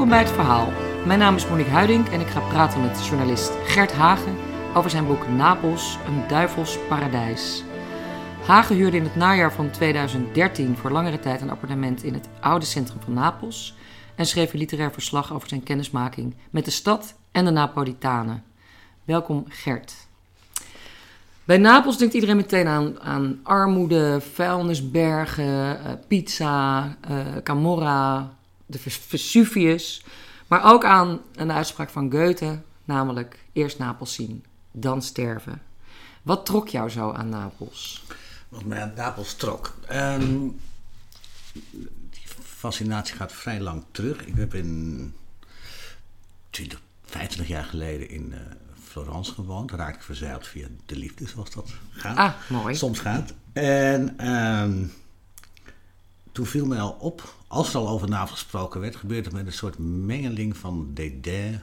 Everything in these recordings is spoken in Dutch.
Welkom bij het verhaal. Mijn naam is Monique Huiding en ik ga praten met journalist Gert Hagen over zijn boek Napels, een duivels paradijs. Hagen huurde in het najaar van 2013 voor langere tijd een appartement in het oude centrum van Napels en schreef een literair verslag over zijn kennismaking met de stad en de Napolitanen. Welkom Gert. Bij Napels denkt iedereen meteen aan, aan armoede, vuilnisbergen, uh, pizza, uh, Camorra, de Vesuvius. Maar ook aan een uitspraak van Goethe, namelijk eerst Napels zien, dan sterven. Wat trok jou zo aan Napels? Wat mij aan Napels trok? Um, die fascinatie gaat vrij lang terug. Ik heb in 20, 25 jaar geleden in uh, Florence gewoond. Daar raakte ik verzeild via de liefde, zoals dat gaat. Ah, mooi. Soms gaat. En um, toen viel mij al op, als er al over Napels gesproken werd, gebeurde het met een soort mengeling van dédain,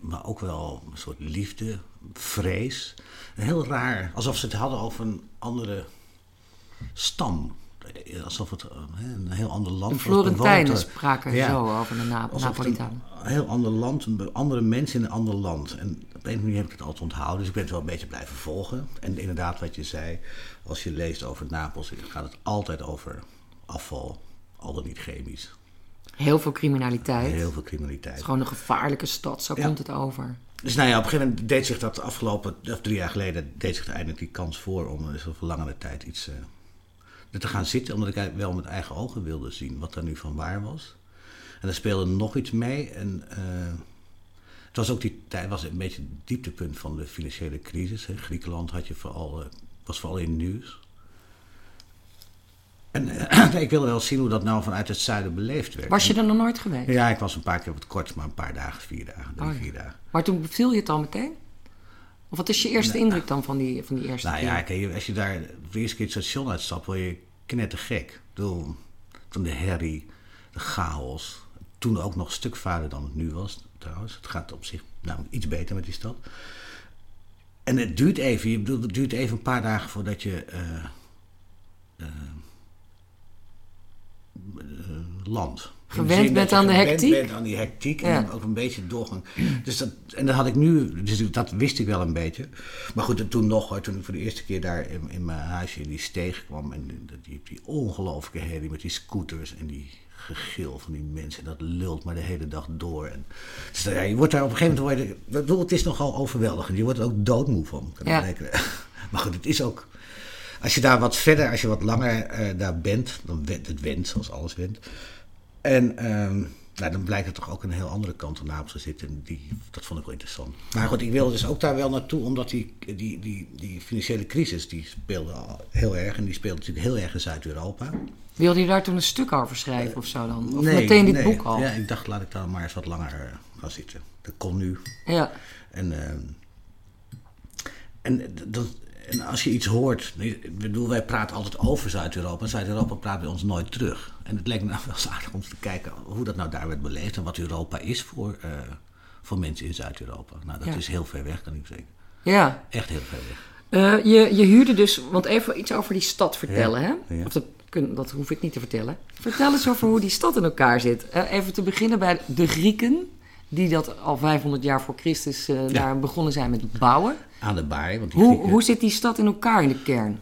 maar ook wel een soort liefde, vrees. Heel raar, alsof ze het hadden over een andere stam. Alsof het een heel ander land was. Florentijnen spraken ja. zo over de Na Napolitaan. Een heel ander land, andere mensen in een ander land. En op een manier heb ik het altijd onthouden, dus ik ben het wel een beetje blijven volgen. En inderdaad, wat je zei, als je leest over Napels, gaat het altijd over afval, al dan niet chemisch. Heel veel criminaliteit. Heel veel criminaliteit. Het is gewoon een gevaarlijke stad, zo komt het over. Dus nou ja, op een gegeven moment deed zich dat afgelopen, of drie jaar geleden, deed zich eindelijk die kans voor om voor langere tijd iets uh, te gaan zitten. Omdat ik wel met eigen ogen wilde zien wat er nu van waar was. En er speelde nog iets mee. En uh, het was ook die tijd, was een beetje het dieptepunt van de financiële crisis. Hè. Griekenland had je vooral, uh, was vooral in nieuws. En ik wilde wel zien hoe dat nou vanuit het zuiden beleefd werd. Was je er nog nooit geweest? Ja, ik was een paar keer wat kort, maar een paar dagen, vier dagen, drie, oh, ja. vier dagen. Maar toen beviel je het al meteen? Of wat is je eerste indruk dan van die, van die eerste nou, keer? Nou ja, als je daar de eerste keer het station uitstapt, word je knettergek. Ik bedoel, toen de herrie, de chaos. Toen ook nog een stuk vader dan het nu was, trouwens. Het gaat op zich namelijk iets beter met die stad. En het duurt even, je bedoelt, het duurt even een paar dagen voordat je... Uh, uh, land. Gewend bent aan de hectiek? bent aan die hectiek en ja. ook een beetje doorgang. Dus dat, en dat had ik nu, dus dat wist ik wel een beetje. Maar goed, toen nog, toen ik voor de eerste keer daar in, in mijn huisje in die steeg kwam en die, die ongelooflijke herrie met die scooters en die gegil van die mensen. Dat lult maar de hele dag door. En, dus ja, je wordt daar op een gegeven moment, het is nogal overweldigend. Je wordt er ook doodmoe van. Kan ja. Maar goed, het is ook, als je daar wat verder, als je wat langer uh, daar bent, dan went het went, zoals alles went. En um, nou, dan blijkt er toch ook een heel andere kant van Napels te zitten. En die, dat vond ik wel interessant. Maar goed, ik wilde dus ook daar wel naartoe, omdat die, die, die, die financiële crisis, die speelde heel erg. En die speelde natuurlijk heel erg in Zuid-Europa. Wilde je daar toen een stuk over schrijven uh, of zo dan? Of nee, meteen dit nee. boek al? Ja, ik dacht, laat ik daar maar eens wat langer gaan zitten. Dat kon nu. Ja. En, uh, en dat, en als je iets hoort, ik bedoel, wij praten altijd over Zuid-Europa. En Zuid-Europa praat bij ons nooit terug. En het leek me nou wel eens aardig om te kijken hoe dat nou daar werd beleefd. En wat Europa is voor, uh, voor mensen in Zuid-Europa. Nou, dat ja. is heel ver weg, kan ik zeggen. Ja. Echt heel ver weg. Uh, je, je huurde dus, want even iets over die stad vertellen, ja. hè? Ja. Of dat, dat hoef ik niet te vertellen. Vertel eens over hoe die stad in elkaar zit. Uh, even te beginnen bij de Grieken die dat al 500 jaar voor Christus uh, ja. daar begonnen zijn met bouwen. Aan de baai. Want hoe, Grieken... hoe zit die stad in elkaar in de kern?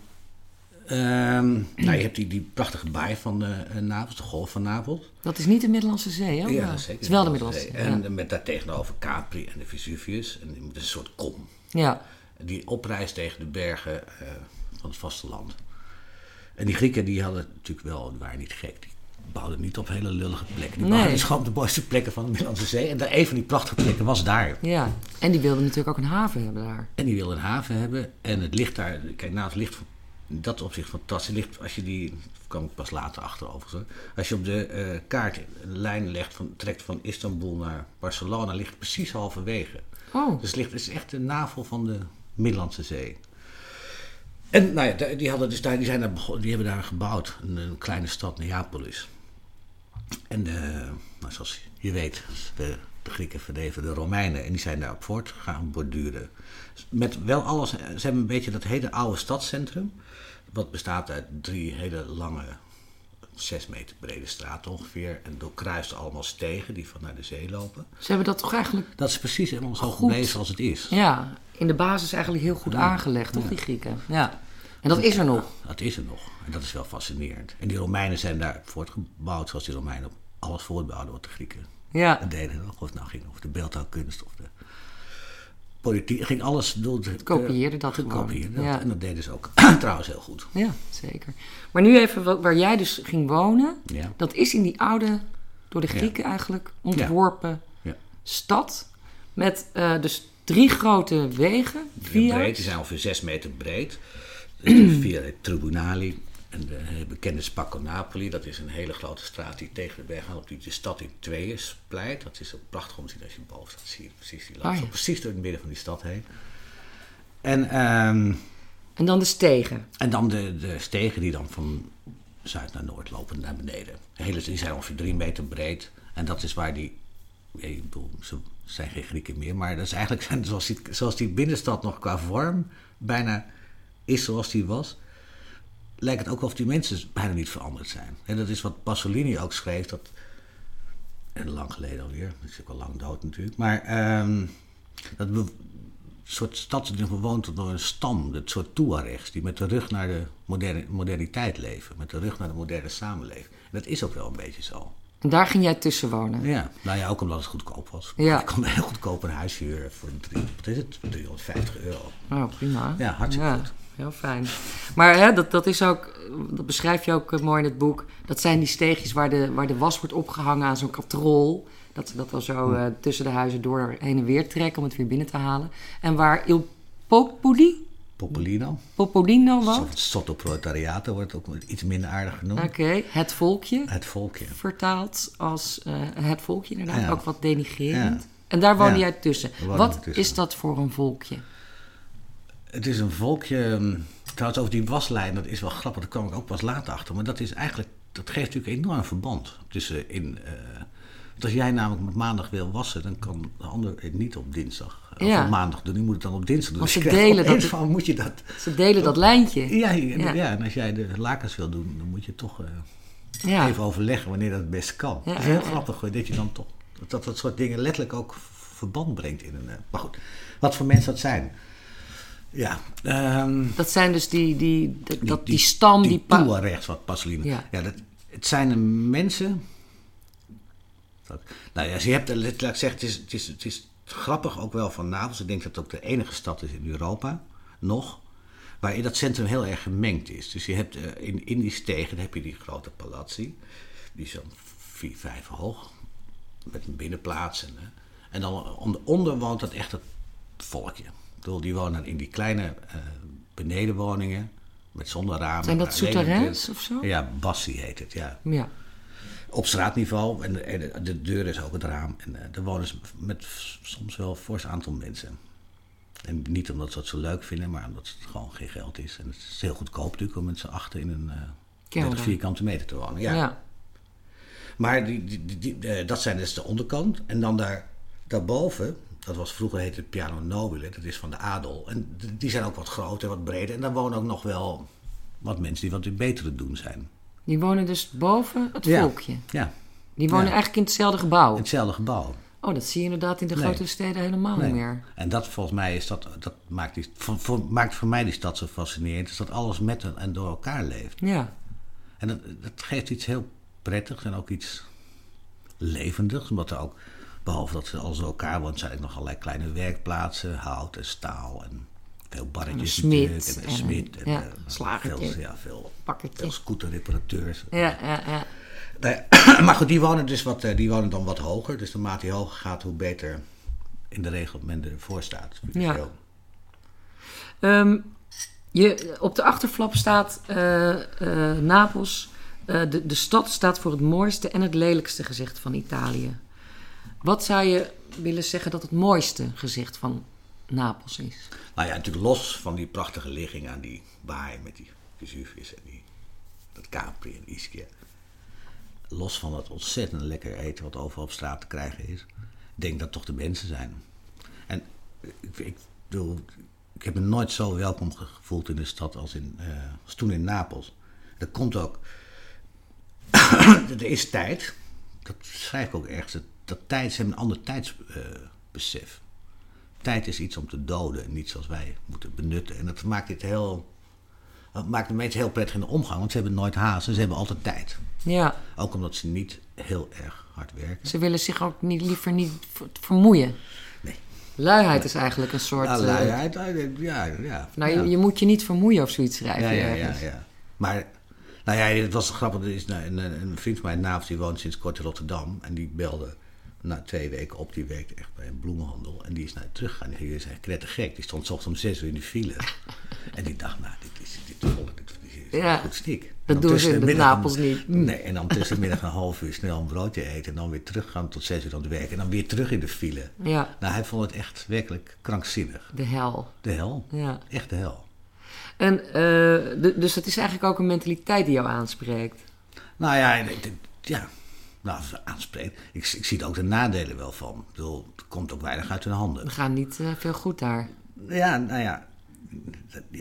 Um, nou, je hebt die, die prachtige baai van uh, Napels, de golf van Napels. Dat is niet de Middellandse Zee, hè? Ja, zeker. Het is wel de Middellandse Zee. En ja. met daar tegenover Capri en de Vesuvius. En is een soort kom. Ja. Die oprijst tegen de bergen uh, van het vasteland. En die Grieken die hadden natuurlijk wel, die waren niet gek. Die bouwden niet op hele lullige plekken. Die Nee. bouwden dus gewoon op de mooiste plekken van de Middellandse Zee. En daar, een van die prachtige plekken was daar. Ja, en die wilden natuurlijk ook een haven hebben daar. En die wilden een haven hebben. En het ligt daar, kijk, nou, het ligt in dat opzicht fantastisch. Ligt, als je die, kwam ik pas later achter overigens. Als je op de uh, kaart een lijn legt van, trekt van Istanbul naar Barcelona, ligt precies halverwege. Oh, Dus het, ligt, het is echt de navel van de Middellandse Zee. En nou ja, die, hadden dus daar, die, zijn daar die hebben daar gebouwd, een, een kleine stad, Neapolis. En uh, nou, zoals je weet, de, de Grieken verdreven de Romeinen en die zijn daarop voort gaan borduren. Met wel alles, ze hebben een beetje dat hele oude stadscentrum, wat bestaat uit drie hele lange zes meter brede straat ongeveer. En doorkruist allemaal stegen die van naar de zee lopen. Ze hebben dat toch eigenlijk... Dat is precies helemaal zo geweest als het is. Ja, in de basis eigenlijk heel goed aangelegd, toch, die Grieken? Ja. En dat is er nog. dat is er nog. En dat is wel fascinerend. En die Romeinen zijn daar voortgebouwd zoals die Romeinen op alles voortbouwden wat de Grieken ja. deden. Of het nou ging over de beeldhouwkunst of de politiek. Ging alles door. Het kopieerde dat gekopieerd. Ja. En dat deden ze ook trouwens heel goed. Ja, zeker. Maar nu even waar jij dus ging wonen. Ja. Dat is in die oude, door de Grieken eigenlijk, ontworpen stad. Met uh, dus drie grote wegen. Vier breed, die zijn ongeveer zes meter breed. Via de Tribunali. En de bekende Spacco Napoli, dat is een hele grote straat die tegen de berg op die de stad in tweeën splijt. Dat is ook prachtig om te zien als je boven staat. Zie je precies die loopt oh precies door het midden van die stad heen. En, um, en dan de stegen. En dan de, de stegen die dan van zuid naar noord lopen naar beneden. De hele, die zijn ongeveer drie meter breed. En dat is waar die. Ik bedoel, ze zijn geen Grieken meer, maar dat is eigenlijk zoals die, zoals die binnenstad nog qua vorm bijna is zoals die was, lijkt het ook of die mensen bijna niet veranderd zijn. En dat is wat Pasolini ook schreef, dat, en lang geleden alweer, dat is ook al lang dood natuurlijk, maar um, dat soort stad is bewoond door een stam, het soort Tuaregs, die met de rug naar de moderne, moderniteit leven, met de rug naar de moderne samenleving. En dat is ook wel een beetje zo. En daar ging jij tussen wonen? Ja, nou ja, ook omdat het goedkoop was. Ja. Ik kon heel goedkoop een huis huren voor drie, wat is het, 350 euro. Oh, prima. Ja, hartstikke goed heel fijn. Maar hè, dat, dat is ook, dat beschrijf je ook eh, mooi in het boek. Dat zijn die steegjes waar de, waar de was wordt opgehangen aan zo'n katrol. Dat ze dat dan zo uh, tussen de huizen door heen en weer trekken om het weer binnen te halen. En waar Il Popoli... Popolino. Popolino was. Sotto Proletariato wordt ook iets minder aardig genoemd. Oké, het volkje. Het volkje. Vertaald als uh, het volkje inderdaad, ook wat denigrerend. Ja. En daar woonde jij tussen. Wat tussen. is dat voor een volkje? Het is een volkje. Ehm, trouwens, over die waslijn, dat is wel grappig, daar kwam ik ook pas later achter. Maar dat is eigenlijk. Dat geeft natuurlijk een enorm verband tussen in. Uh, als jij namelijk op maandag wil wassen, dan kan de ander het niet op dinsdag. Of op maandag doen. Die moet het dan op dinsdag doen. Dus ze delen dat. Van, moet je dat. Ze delen dat lijntje. Ja, ja, ja. en als jij de lakens wil doen, dan moet je toch uh, even overleggen wanneer dat het best kan. het is heel grappig dat je dan toch. Dat dat soort dingen letterlijk ook verband brengt in een. Uh, maar goed, wat voor mensen dat zijn. Ja. Um, dat zijn dus die, die, die, dat, die, stam... Die, die rechts wat Pasolini. Ja. ja dat, het zijn mensen... nou ja, je hebt, laat ik zeggen, het is, het, is, het is grappig ook wel van Napels. Ik denk dat het ook de enige stad is in Europa, nog, waarin dat centrum heel erg gemengd is. Dus je hebt uh, in, in die stegen heb je die grote palazzi, die is zo'n vier, vijf hoog, met een binnenplaats. En, uh, en dan onder woont dat echt het volkje die wonen in die kleine uh, benedenwoningen met zonder ramen. Zijn dat souterrains of zo? Ja, Bassi heet het, ja. ja. Op straatniveau en, en, de deur is ook het raam. En daar wonen ze met soms wel een fors aantal mensen. En niet omdat ze het zo leuk vinden, maar omdat het gewoon geen geld is. En het is heel goedkoop natuurlijk om met z'n achter in een uh, 30 vierkante meter te wonen. Ja. ja. Maar die, die, die, dat zijn dus de onderkant. En dan daar, daarboven, dat was vroeger heette het Piano Nobile, dat is van de adel. En die zijn ook wat groter, wat breder. En daar wonen ook nog wel wat mensen die wat betere doen zijn. Die wonen dus boven het volkje? Ja. Die wonen eigenlijk in hetzelfde gebouw? In hetzelfde gebouw. Oh, dat zie je inderdaad in de grote steden helemaal niet meer. En dat volgens mij is dat, dat maakt, die, voor, maakt voor mij die stad zo fascinerend. Is dat alles met en door elkaar leeft. Ja. En dat, dat geeft iets heel prettigs en ook iets levendigs. Omdat er ook Behalve dat ze al zo elkaar wonen, zijn er nog allerlei kleine werkplaatsen, hout en staal en veel barretjes. En een smid. En een smid. En, ja, slagertje. Veel, ja, veel, scooterreparateurs. Ja, ja, ja. maar goed, die wonen, dus wat, eh, die wonen dan wat hoger. Dus naarmate die hoger gaat, hoe beter in de regel men ervoor staat. Ja. Um, je, op de achterflap staat uh, uh, Napels. de, de stad staat voor het mooiste en het lelijkste gezicht van Italië. Wat zou je willen zeggen dat het mooiste gezicht van Napels is? Nou ja, natuurlijk los van die prachtige ligging aan die baai met die Vesuvius en die, dat Capri en Ischia. Los van dat ontzettend lekker eten wat overal op straat te krijgen is. denk dat toch de mensen zijn. En ik, ik bedoel, ik heb me nooit zo welkom gevoeld in de stad als, in, uh, als toen in Napels. Dat komt ook er is tijd. Dat schrijf ik ook ergens. Dat, dat tijd, ze hebben een ander tijdsbesef. tijd is iets om te doden en niet zoals wij moeten benutten. En dat maakt dit heel. Dat maakt de mensen heel prettig in de omgang, want ze hebben nooit haast en ze hebben altijd tijd. Ja. Ook omdat ze niet heel erg hard werken. Ze willen zich ook niet, liever niet vermoeien. Nee. Luiheid is eigenlijk een soort... Ja, luiheid, uh, ja. ja nou, ja. Je, je, moet je niet vermoeien of zoiets schrijven. Ja, ja, ja, ja, Maar, nou ja, het was grappig. Er is een, een, een vriend van mij, Naaf, die woont sinds kort in Rotterdam. En die belde na twee weken op. Die werkte echt bij een bloemenhandel. En die is naar teruggegaan. Die is knettergek. Die stond ochtends om zes uur in de file. en die dacht, nou, dit is, dit volk, dit is ja, goed stik. Dat doen ze in Napels niet. Nee, en dan tussenmiddag een half uur snel een broodje eten. En dan weer teruggaan tot zes uur aan het werk. En dan weer terug in de file. Ja. Nou, hij vond het echt werkelijk krankzinnig. De hel. De hel. Ja. Echt de hel. En, uh, dus dat is eigenlijk ook een mentaliteit die jou aanspreekt? Nou ja, ja. Nou, aanspreekt. Ik, ik zie er ook de nadelen wel van. Ik bedoel, het komt ook weinig uit hun handen. We gaan niet uh, veel goed daar. Ja, nou ja.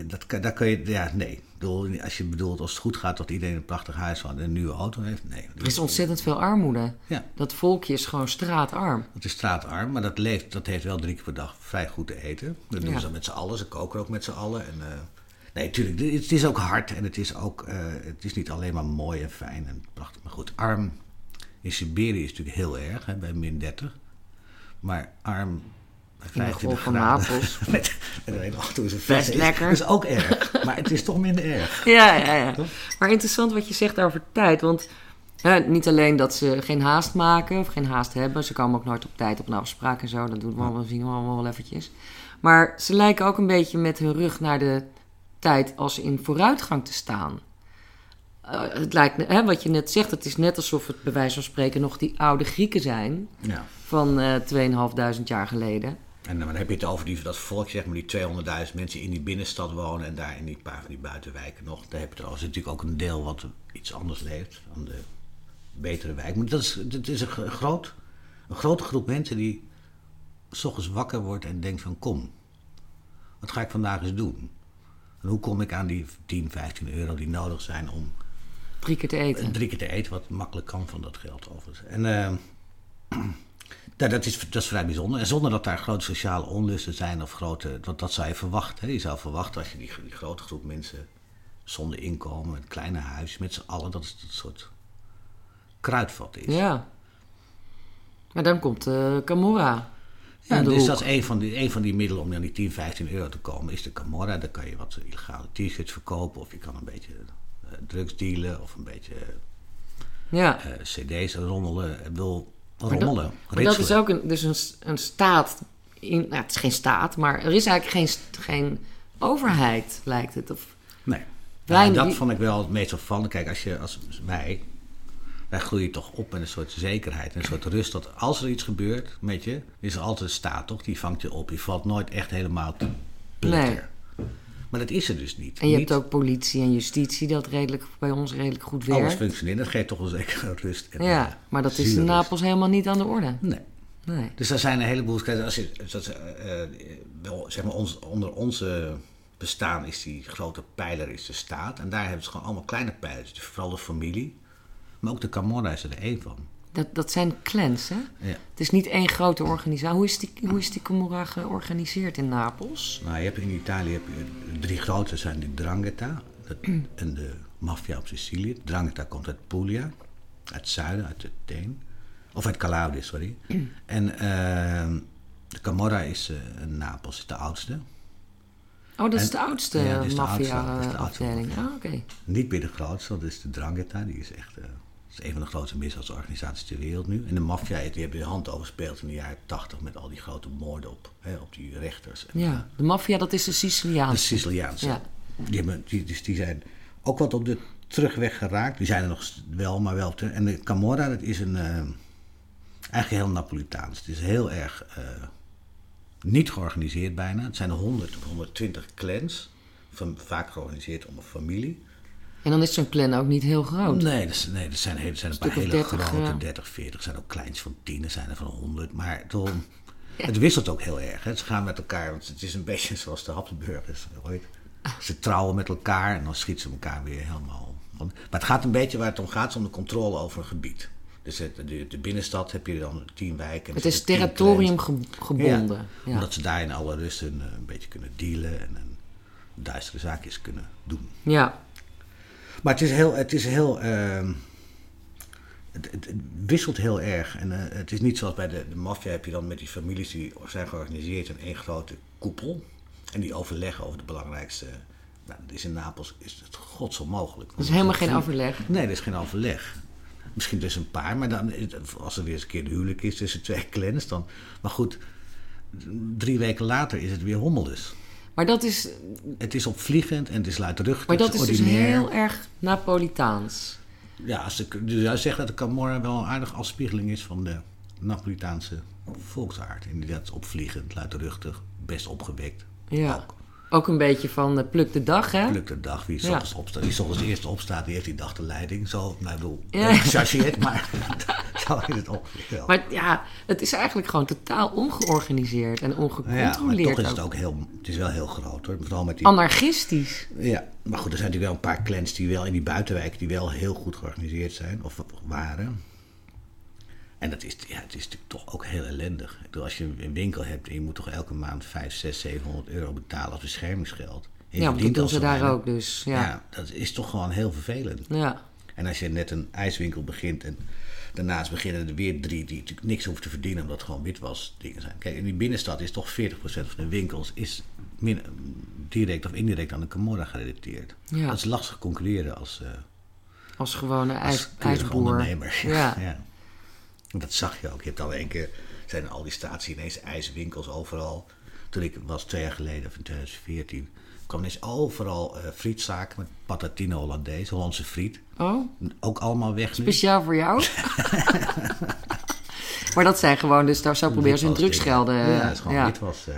Dat, dat, daar kun je, ja, nee. Bedoel, als je bedoelt, als het goed gaat, dat iedereen een prachtig huis had en een nieuwe auto heeft, nee. Er is ontzettend veel armoede. Ja. Dat volkje is gewoon straatarm. Het is straatarm, maar dat, leeft, dat heeft wel drie keer per dag vrij goed te eten. Dat doen Ja. ze met z'n allen, ze koken ook met z'n allen. En, eh, nee, natuurlijk, het is ook hard en het is ook, eh, het is niet alleen maar mooi en fijn en prachtig. Maar goed, arm in Siberië is natuurlijk heel erg, hè, bij min 30. Maar arm bij In de 25 golf van graden. Napels. met, met een is Best is- lekker. is ook erg, maar het is toch minder erg. Ja, ja, ja. Maar interessant wat je zegt over tijd. Want hè, niet alleen dat ze geen haast maken of geen haast hebben. Ze komen ook nooit op tijd op een afspraak en zo. Dat doen we allemaal, zien we allemaal wel eventjes. Maar ze lijken ook een beetje met hun rug naar de tijd als in vooruitgang te staan. Eh, het lijkt, hè, wat je net zegt, het is net alsof het bij wijze van spreken nog die oude Grieken zijn Ja. van eh 2500 jaar geleden. En dan heb je het over die, dat volk, zeg maar, die 200.000 mensen in die binnenstad wonen en daar in die paar van die buitenwijken nog. Daar heb je is natuurlijk ook een deel wat iets anders leeft dan de betere wijk. Maar dat is, dat is een, gro- groot, een grote groep mensen die s ochtends wakker wordt en denkt van kom, wat ga ik vandaag eens doen? En hoe kom ik aan die 10, 15 euro die nodig zijn om Drie keer te eten. drie keer te eten, wat makkelijk kan van dat geld overigens. En eh, ja, dat, is, dat is vrij bijzonder. En zonder dat daar grote sociale onlusten zijn of grote. Want dat zou je verwachten. Hè? Je zou verwachten als je die, die grote groep mensen zonder inkomen, met kleine huisjes, met z'n allen, dat het een soort kruidvat is. Ja. Maar dan komt eh Camorra. Ja, dus hoek. dat is een van, die, een van die middelen om aan die 10, 15 euro te komen, is de Camorra. Daar kan je wat illegale t-shirts verkopen, of je kan een beetje drugs dealen, of een beetje Ja. eh, cd's rommelen. Ik bedoel, Maar rommelen, dat, maar dat is ook een, dus een, een staat. In, nou, het is geen staat, maar er is eigenlijk geen, geen overheid, lijkt het. Of, Nee. Wij- Ja, dat die- vond ik wel het meest opvallend. Kijk, als, je, als wij, wij groeien toch op met een soort zekerheid, een soort rust. Dat als er iets gebeurt met je, is er altijd een staat, toch? Die vangt je op. Je valt nooit echt helemaal te pletter. Maar dat is er dus niet. en je niet hebt ook politie en justitie dat redelijk, bij ons redelijk goed alles werkt. functioneert. Dat geeft toch wel zekere rust. En, eh, Ja, maar dat is in. Napels helemaal niet aan de orde. Nee. Nee. Dus er zijn een heleboel. Als je, dat, eh, eh, wel, zeg maar, ons, onder onze bestaan is die grote pijler is de staat. En daar hebben ze gewoon allemaal kleine pijlers. Dus vooral de familie. Maar ook de Camorra is er één van. Dat, dat zijn clans, hè? Ja. Het is niet één grote organisatie. Hoe is die, hoe is die Camorra georganiseerd in Napels? Nou, je hebt in Italië heb je, drie grote zijn de Drangheta dat- en de maffia op Sicilië. Drangheta komt uit Puglia, uit het zuiden, uit de Teen. Of uit Calabria, sorry. En ehm, de Camorra is eh, in Napels, is de oudste. Oh, dat is En- de oudste Ja, is de oudste, maffia-afdeling. maffia. Ah, oké. Niet meer de grootste, dat is de Drangheta. Die is echt eh, is een van de grootste misdaadsorganisaties ter wereld nu. En de maffia die hebben de hand overspeeld in de jaren tachtig met al die grote moorden op, hè, op die rechters. En, Ja, de maffia, dat is de De Siciliaanse. Siciliaanse. Ja. Die, hebben, die, dus die zijn ook wat op de terugweg geraakt. Die zijn er nog wel, maar wel. Te, en de Camorra, dat is een. eh, eigenlijk heel Napolitaans. Het is heel erg. eh, niet georganiseerd bijna. Het zijn 100 of 120 clans. Van, vaak georganiseerd om een familie. En dan is zo'n clan ook niet heel groot. Nee, dat, nee, dat zijn, hele- zijn een paar hele 30, grote, ja. 30, 40. Er zijn ook kleins van 10, er zijn er van 100. Maar toch, het wisselt ook heel erg. Hè. Ze gaan met elkaar, want het is een beetje zoals de Habsburgers. Ooit. Ze trouwen met elkaar en dan schieten ze elkaar weer helemaal maar het gaat een beetje waar het om gaat, om de controle over een gebied. Dus de, de, binnenstad heb je dan tien wijken. Het is territorium gebonden. Ja, Omdat ze daar in alle rust een, eh, een beetje kunnen dealen en een duistere zaakjes kunnen doen. Ja. Maar het is heel. Het is heel uh, het, het, wisselt heel erg. En uh, het is niet zoals bij de, de maffia heb je dan met die families die zijn georganiseerd in één grote koepel. En die overleggen over de belangrijkste. Nou, dat is in Napels is het godsonmogelijk. Er is helemaal geen overleg. Nee, er is geen overleg. Misschien dus een paar, maar dan, als er weer eens een keer de huwelijk is tussen twee clans, dan. Maar goed, drie weken later is het weer hommeles. Maar dat is. Het is opvliegend en het is luidruchtig. Maar dat is dus heel erg Napolitaans. Ja, als ik dus zegt dat de Camorra wel een aardige afspiegeling is van de Napolitaanse volksaard. Inderdaad, opvliegend, luidruchtig, best opgewekt. Ja. Ook. Ook een beetje van uh, pluk de dag, hè? Pluk de dag. Wie ja. opstaat, wie ochtends eerst opstaat, die heeft die dag de leiding. Zo, nou, ik bedoel, ja. maar zo is het ongeveer Maar ja, het is eigenlijk gewoon totaal ongeorganiseerd en ongecontroleerd. Ja, maar toch is het ook heel, het is wel heel groot, hoor. Vooral met die... Anarchistisch. Ja, maar goed, er zijn natuurlijk wel een paar clans die wel in die buitenwijken, die wel heel goed georganiseerd zijn, of waren. En dat is, ja, het is natuurlijk toch ook heel ellendig. Als je een winkel hebt en je moet toch elke maand 5, 6, 700 euro betalen als beschermingsgeld. ja, dat doen ze daar ook dus. Ja. ja. dat is toch gewoon heel vervelend. Ja. En als je net een ijswinkel begint en daarnaast beginnen er weer drie die natuurlijk niks hoeven te verdienen omdat het gewoon witwas dingen zijn. Kijk, in die binnenstad is toch 40% van de winkels is min, direct of indirect aan de Camorra gerelateerd. Ja. Dat is lastig concurreren als, uh, als gewone ijs, ijsboer. ondernemer. Ja. ja. Dat zag je ook. Je hebt al één keer, zijn al die staties ineens ijswinkels overal. Toen ik was twee jaar geleden, of in 2014, kwam ineens overal uh, frietzaken met patatine Hollandaise, Hollandse friet. Oh. Ook allemaal weg nu. Speciaal voor jou? maar dat zijn gewoon, dus daar zo proberen ze hun drugsgelden. Ja, het is gewoon ja. was. Uh...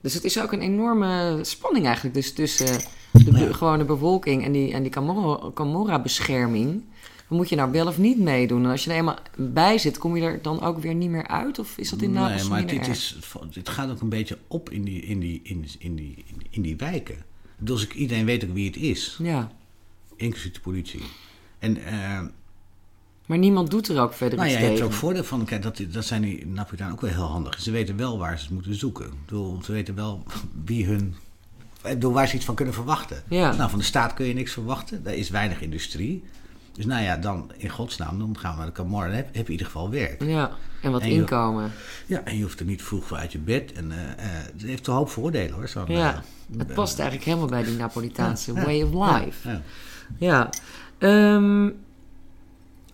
Dus het is ook een enorme spanning eigenlijk dus tussen de ja. gewone bevolking en die, en die Camorra-bescherming moet je nou wel of niet meedoen? En als je er eenmaal bij zit, kom je er dan ook weer niet meer uit? Of is dat in Napels Nee, maar dit is, het gaat ook een beetje op in die, in die, in, in die, in die wijken. Dus ik, iedereen weet ook wie het is. Ja. Inclusief de politie. En... Uh, maar niemand doet er ook verder nou, iets ja, Je hebt ook voordeel van, kijk, dat, dat zijn die Napolitanen ook wel heel handig. Ze weten wel waar ze het moeten zoeken. Ik bedoel, ze weten wel wie hun door waar ze iets van kunnen verwachten. Ja. Nou, van de staat kun je niks verwachten. Er is weinig industrie. Dus nou ja, dan in godsnaam, dan gaan we naar de Camorra. Dan heb, heb je in ieder geval werk. Ja, en wat inkomen. Ja, en je hoeft er niet vroeg voor uit je bed. En uh, het heeft een hoop voordelen hoor. Zo ja, uh, het past eigenlijk helemaal bij die Napolitaanse way of life. Ja, ja. Ehm,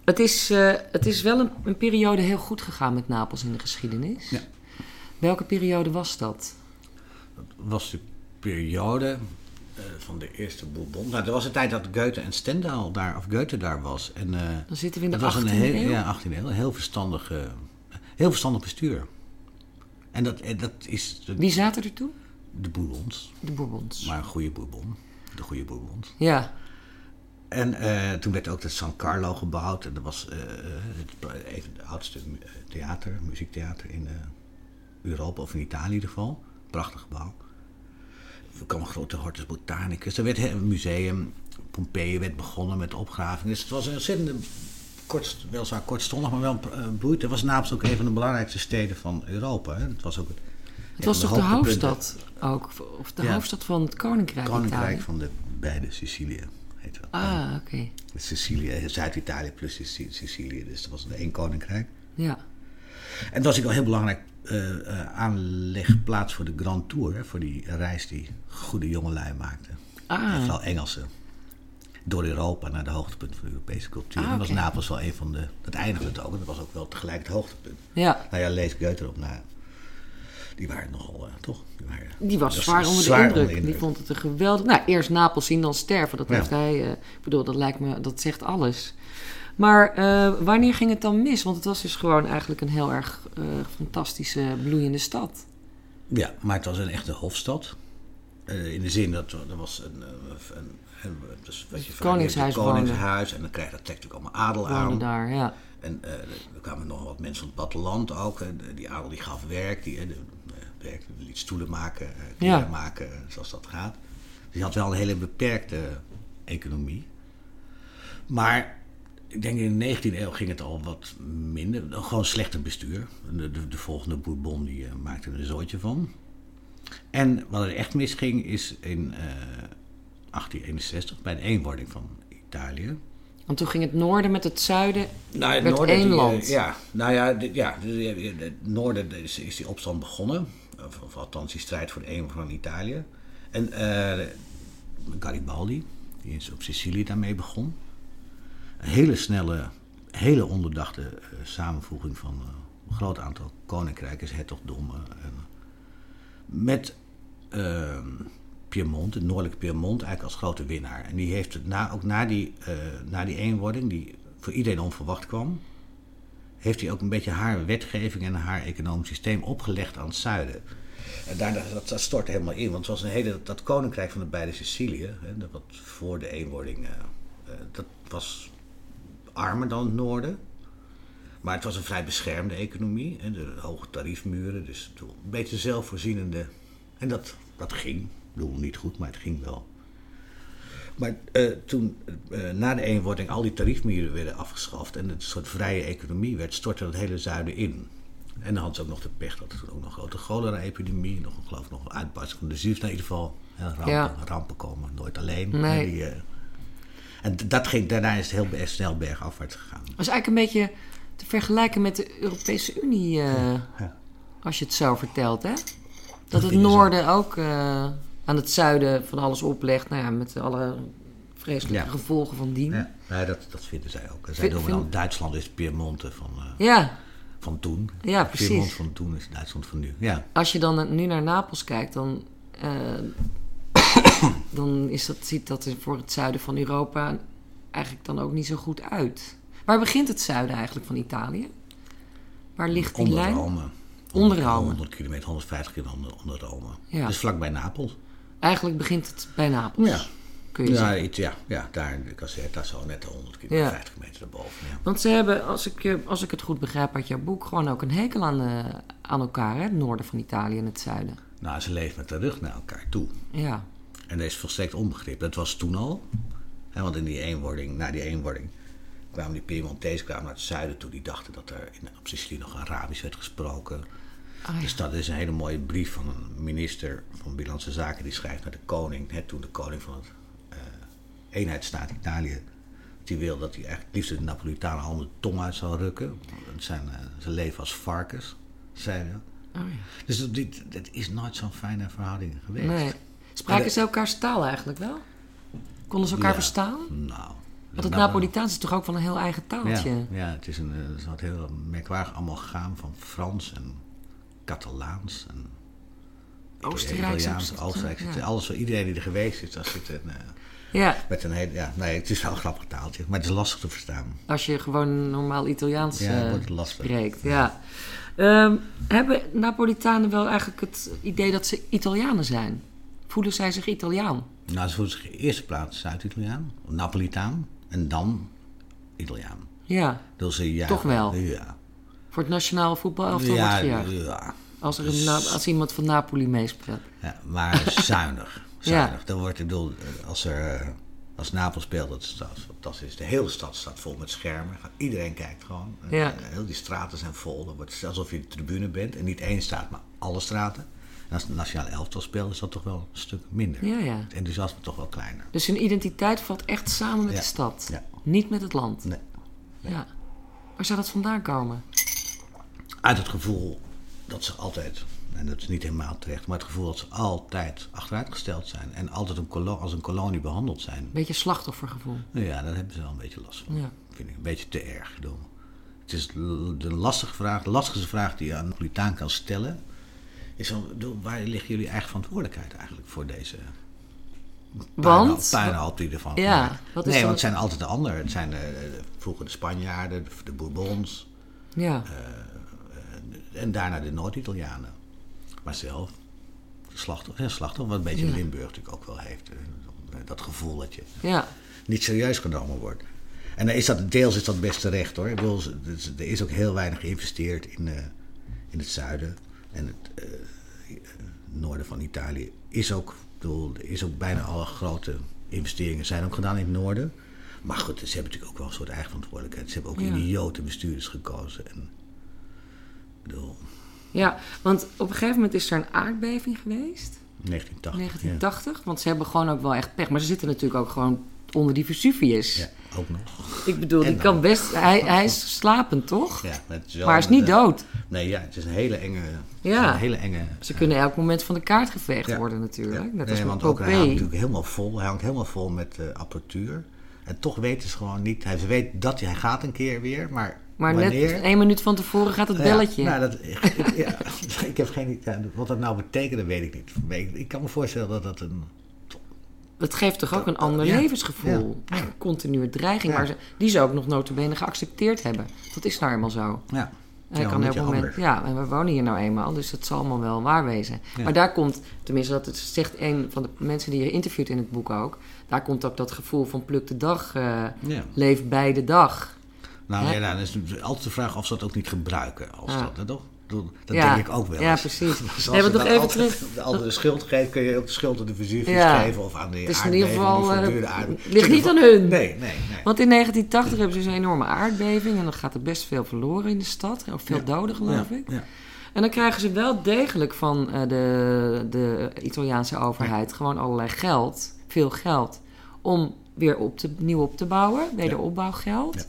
het, is, het is wel een, een, periode heel goed gegaan met Napels in de geschiedenis. Ja. Welke periode was dat? Dat was de periode eh, van de eerste Bourbon. Nou, er was een tijd dat Goethe en Stendhal daar, of Goethe daar was. En, uh, Dan zitten we in de 18e eeuw? Ja, 18e eeuw. Een heel verstandig, heel verstandig bestuur. En dat, eh, dat is... Wie zaten er toe? De Bourbons. De Bourbons. Maar een goede Bourbon. De goede Bourbons. Ja. En uh, toen werd ook het San Carlo gebouwd. En dat was het, even het oudste theater, muziektheater in Europa, of in Italië in ieder geval. Prachtig gebouw er kwam een grote hortus botanicus. Er werd een museum, Pompeii werd begonnen met opgraving. Dus het was een ontzettende, kort, weliswaar kortstondig, maar wel een bloeit. Het was Napels ook een van de belangrijkste steden van Europa. Hè. Het was ook het, het was toch de hoofdstad ook? Of de hoofdstad van het Koninkrijk Koninkrijk van de beide Sicilië. Heet het. Ah, oké. Okay. Sicilië, Zuid-Italië plus Sicilië. Dus dat was een één koninkrijk. Ja. En dat was ook wel heel belangrijk uh, aanlegplaats voor de Grand Tour. Hè, voor die reis die goede jongelui maakten. Ah. Vooral Engelsen. Door Europa naar de hoogtepunt van de Europese cultuur. Ah, En was Napels wel een van de... Dat eindigde het ook. En dat was ook wel tegelijk het hoogtepunt. Ja. Nou ja, lees Goethe erop na. Die waren nogal, uh, toch? Die, waren, die was, zwaar, onder, de indruk. Die vond het een geweldig... Nou, eerst Napels zien, dan sterven. Dat heeft hij... Uh, ik bedoel, dat lijkt me... Dat zegt alles. Maar uh, wanneer ging het dan mis? Want het was dus gewoon eigenlijk een heel erg uh, fantastische, bloeiende stad. Ja, maar het was een echte hofstad. Uh, in de zin dat er was een, een, een dus wat je koningshuis, koningshuis en dan krijg je dat natuurlijk allemaal adel aan. daar, ja. En er kwamen nog wat mensen van het platteland ook. die adel die gaf werk, die werk, liet stoelen maken, kleren ja. maken, zoals dat gaat. Dus je had wel een hele beperkte economie. Maar ik denk in de 19e eeuw ging het al wat minder. Gewoon slechter bestuur. De, de, de volgende Bourbon die, uh, maakte er een zooitje van. En wat er echt misging is in uh, 1861 bij de eenwording van Italië. Want toen ging het noorden met het zuiden nou, het werd noorden, één die, land. ja, nou ja, de, ja het noorden is, is, die opstand begonnen. Of, of, althans die strijd voor de eenwording van Italië. En uh, Garibaldi, die is op Sicilië daarmee begon. Hele snelle, hele onderdachte uh, samenvoeging van uh, een groot aantal koninkrijken, hertogdommen. met uh, Piemont, het noordelijke Piemont, eigenlijk als grote winnaar. En die heeft het na, ook na die, uh, na die eenwording, die voor iedereen onverwacht kwam, heeft hij ook een beetje haar wetgeving en haar economisch systeem opgelegd aan het zuiden. En daarna, dat, stortte helemaal in, want het was een hele, dat, koninkrijk van de beide Sicilië, hè, dat wat voor de eenwording, dat was armer dan het noorden. Maar het was een vrij beschermde economie. Hè, de hoge tariefmuren, dus een beetje zelfvoorzienende. En dat, dat ging. Ik bedoel, niet goed, maar het ging wel. Maar uh, toen, uh, na de eenwording, al die tariefmuren werden afgeschaft en het een soort vrije economie werd, stortte het hele zuiden in. En dan hadden ze ook nog de pech dat er ook nog een grote cholera-epidemie, nog, geloof ik, nog een uitbarsting van de ziekte, in ieder geval. Rampen, ja. rampen komen nooit alleen. Nee. Die, uh, en dat ging, daarna is het heel snel bergafwaarts gegaan. Dat is eigenlijk een beetje te vergelijken met de Europese Unie, uh, ja, als je het zo vertelt, hè? Dat het noorden ook uh, aan het zuiden van alles oplegt, nou ja, met alle vreselijke ja. gevolgen van dien. Ja, ja dat, dat vinden zij ook. Zij doen dan, Duitsland is Piemonte van, uh, ja. van toen. Ja, precies. Piemont van toen is Duitsland van nu. Ja. Als je dan nu naar Napels kijkt, dan dan is dat, ziet dat er voor het zuiden van Europa eigenlijk dan ook niet zo goed uit. Waar begint het zuiden eigenlijk van Italië? Waar ligt die onder lijn? Rome. Onder Rome. 100 kilometer, 150 kilometer onder Rome. Ja. Dus vlakbij Napels. Eigenlijk begint het bij Napels. Ja. Kun je ja, iets, ja, ja, daar in de Caserta zo net 100 kilometer, Ja. 50 meter erboven. Ja. Want ze hebben, als ik, als ik het goed begrijp uit jouw boek, gewoon ook een hekel aan, eh, aan elkaar, hè? Het noorden van Italië en het zuiden. Nou, ze leven met de rug naar elkaar toe. Ja. En dat is volstrekt onbegrip. Dat was toen al. Hè, want in die eenwording, na die eenwording kwamen die Piemontees kwamen naar het zuiden toe. Die dachten dat er in, op Sicilië nog Arabisch werd gesproken. Ah, ja. Dus dat is een hele mooie brief van een minister van Binnenlandse Zaken. Die schrijft naar de koning. Hè, toen de koning van het eh, eenheidsstaat Italië. Die wil dat hij eigenlijk liefst de Napolitanen allemaal de tong uit zou rukken. Zijn, eh, ze leven als varkens, zei hij. Oh, ja. Dus dat, dit, dit is nooit zo'n fijne verhouding geweest. Nee. Spraken de- ze elkaars taal eigenlijk wel? Konden ze elkaar Ja, verstaan? Nou. Want het Nou, Napolitaans is toch ook wel een heel eigen taaltje? Ja, ja het is een, eh, het wat heel merkwaardig amalgaam van Frans en Catalaans en Oostenrijks Oostenrijks. ja. Alles voor iedereen die er geweest is, daar zit een, eh, Ja, met een hele, ja, nee, het is wel een grappig taaltje, maar het is lastig te verstaan. als je gewoon normaal Italiaans Ja, eh, wordt het lastig. spreekt. Ja. Ehm, hebben Napolitanen wel eigenlijk het idee dat ze Italianen zijn? Voelen zij zich Italiaan? Nou, ze voelen zich in eerste plaats Zuid-Italiaan, Napolitaan en dan Italiaan. Ja, Dus ze ja, Toch wel? Ja. voor het nationale voetbalelftal Ja, wordt ja, Als, er een, Na- als iemand van Napoli meespeelt. Ja, maar zuinig. Ja. zuinig. Dan wordt, ik bedoel, als er als Napels speelt, dat is, dat is fantastisch. De hele stad staat vol met schermen. Iedereen kijkt gewoon. Ja. Eh, Heel die straten zijn vol. Dan wordt het alsof je de tribune bent. En niet één straat, maar alle straten. En als de nationale elftal speelt, is dat toch wel een stuk minder. Ja, ja. Het enthousiasme toch wel kleiner. Dus hun identiteit valt echt samen met Ja. de stad. Ja. Niet met het land. Nee. Ja. Waar zou dat vandaan komen? Uit het gevoel dat ze altijd, en dat is niet helemaal terecht, maar het gevoel dat ze altijd achteruitgesteld zijn. En altijd een kolo- als een kolonie behandeld zijn. Beetje slachtoffergevoel. Nou ja, daar hebben ze wel een beetje last van. Ja. Vind ik een beetje te erg. Bedoel, Het is de lastige vraag, de lastigste vraag die je aan een Napolitaan kan stellen. Is van, waar ligt jullie eigen verantwoordelijkheid eigenlijk voor deze Want? puinhoop die ervan Ja, gemaakt? wat is Nee, want het zijn altijd de anderen. Het zijn de, vroeger de Spanjaarden, de, de Bourbons Ja. en daarna de Noord-Italianen. Maar zelf, slachtoffer, ja, slachtoffer, wat een beetje Ja. Limburg natuurlijk ook wel heeft. eh, Dat gevoel dat je ja. niet serieus genomen wordt. En dan is dat, deels is dat best terecht hoor. Ik bedoel, er- er is ook heel weinig geïnvesteerd in, eh, in het zuiden. En het eh, noorden van Italië is ook, bedoel, er is ook bijna alle grote investeringen zijn ook gedaan in het noorden. Maar goed, ze hebben natuurlijk ook wel een soort eigen verantwoordelijkheid. Ze hebben ook Ja. idiote bestuurders gekozen. En, bedoel, Ja, want op een gegeven moment is er een aardbeving geweest. 1980. 1980. Want ze hebben gewoon ook wel echt pech. Maar ze zitten natuurlijk ook gewoon onder die Vesuvius. Ja, ook nog. Ik bedoel, die kan best... Hij, hij is slapend, toch? Ja, het is maar hij is niet eh, dood. Nee, ja, het is een hele enge... Ja. Een hele enge Ze kunnen elk moment van de kaart geveegd Ja. worden natuurlijk. Net Nee, als met want ook hij hangt natuurlijk helemaal vol. Hij hangt helemaal vol met eh, apparatuur. En toch weten ze gewoon niet. Hij weet dat hij, gaat een keer weer, maar, Maar wanneer? net één minuut van tevoren gaat het belletje. Ja, nou, dat, ik, ik- ja, ik heb geen idee. Wat dat nou betekent, dat weet ik niet. Maar ik kan me voorstellen dat dat een. Het geeft toch ook een ander Ja. levensgevoel. Ja. Een continue dreiging. Maar ze, die ze ook nog notabene geaccepteerd hebben. Dat is nou eenmaal zo. Ja, Hij kan beetje moment, ja, en we wonen hier nou eenmaal, dus het zal allemaal wel waar wezen. Maar daar komt, tenminste, dat het zegt een van de mensen die je interviewt in het boek ook, daar komt ook dat gevoel van pluk de dag, eh, leef bij de dag. Nou, Hè? ja, nou, dan is het altijd de vraag of ze dat ook niet gebruiken. Als dat, dat, toch? Dat Ja. denk ik ook wel. Ja, precies. Dus als Nee, nog even terug. de schuld geeft, kun je ook de schuld aan de Ja. geven of aan de Het is in ieder aardbeving, geval, eh, aardbeving. ligt niet aan hun. Nee, nee, nee. Want in 1980 hebben ze dus een enorme aardbeving en dan gaat er best veel verloren in de stad. Of veel Ja. doden, geloof ik. ja. En dan krijgen ze wel degelijk van eh, de, de Italiaanse overheid gewoon allerlei geld, veel geld, om weer op te, nieuw op te bouwen, wederopbouwgeld.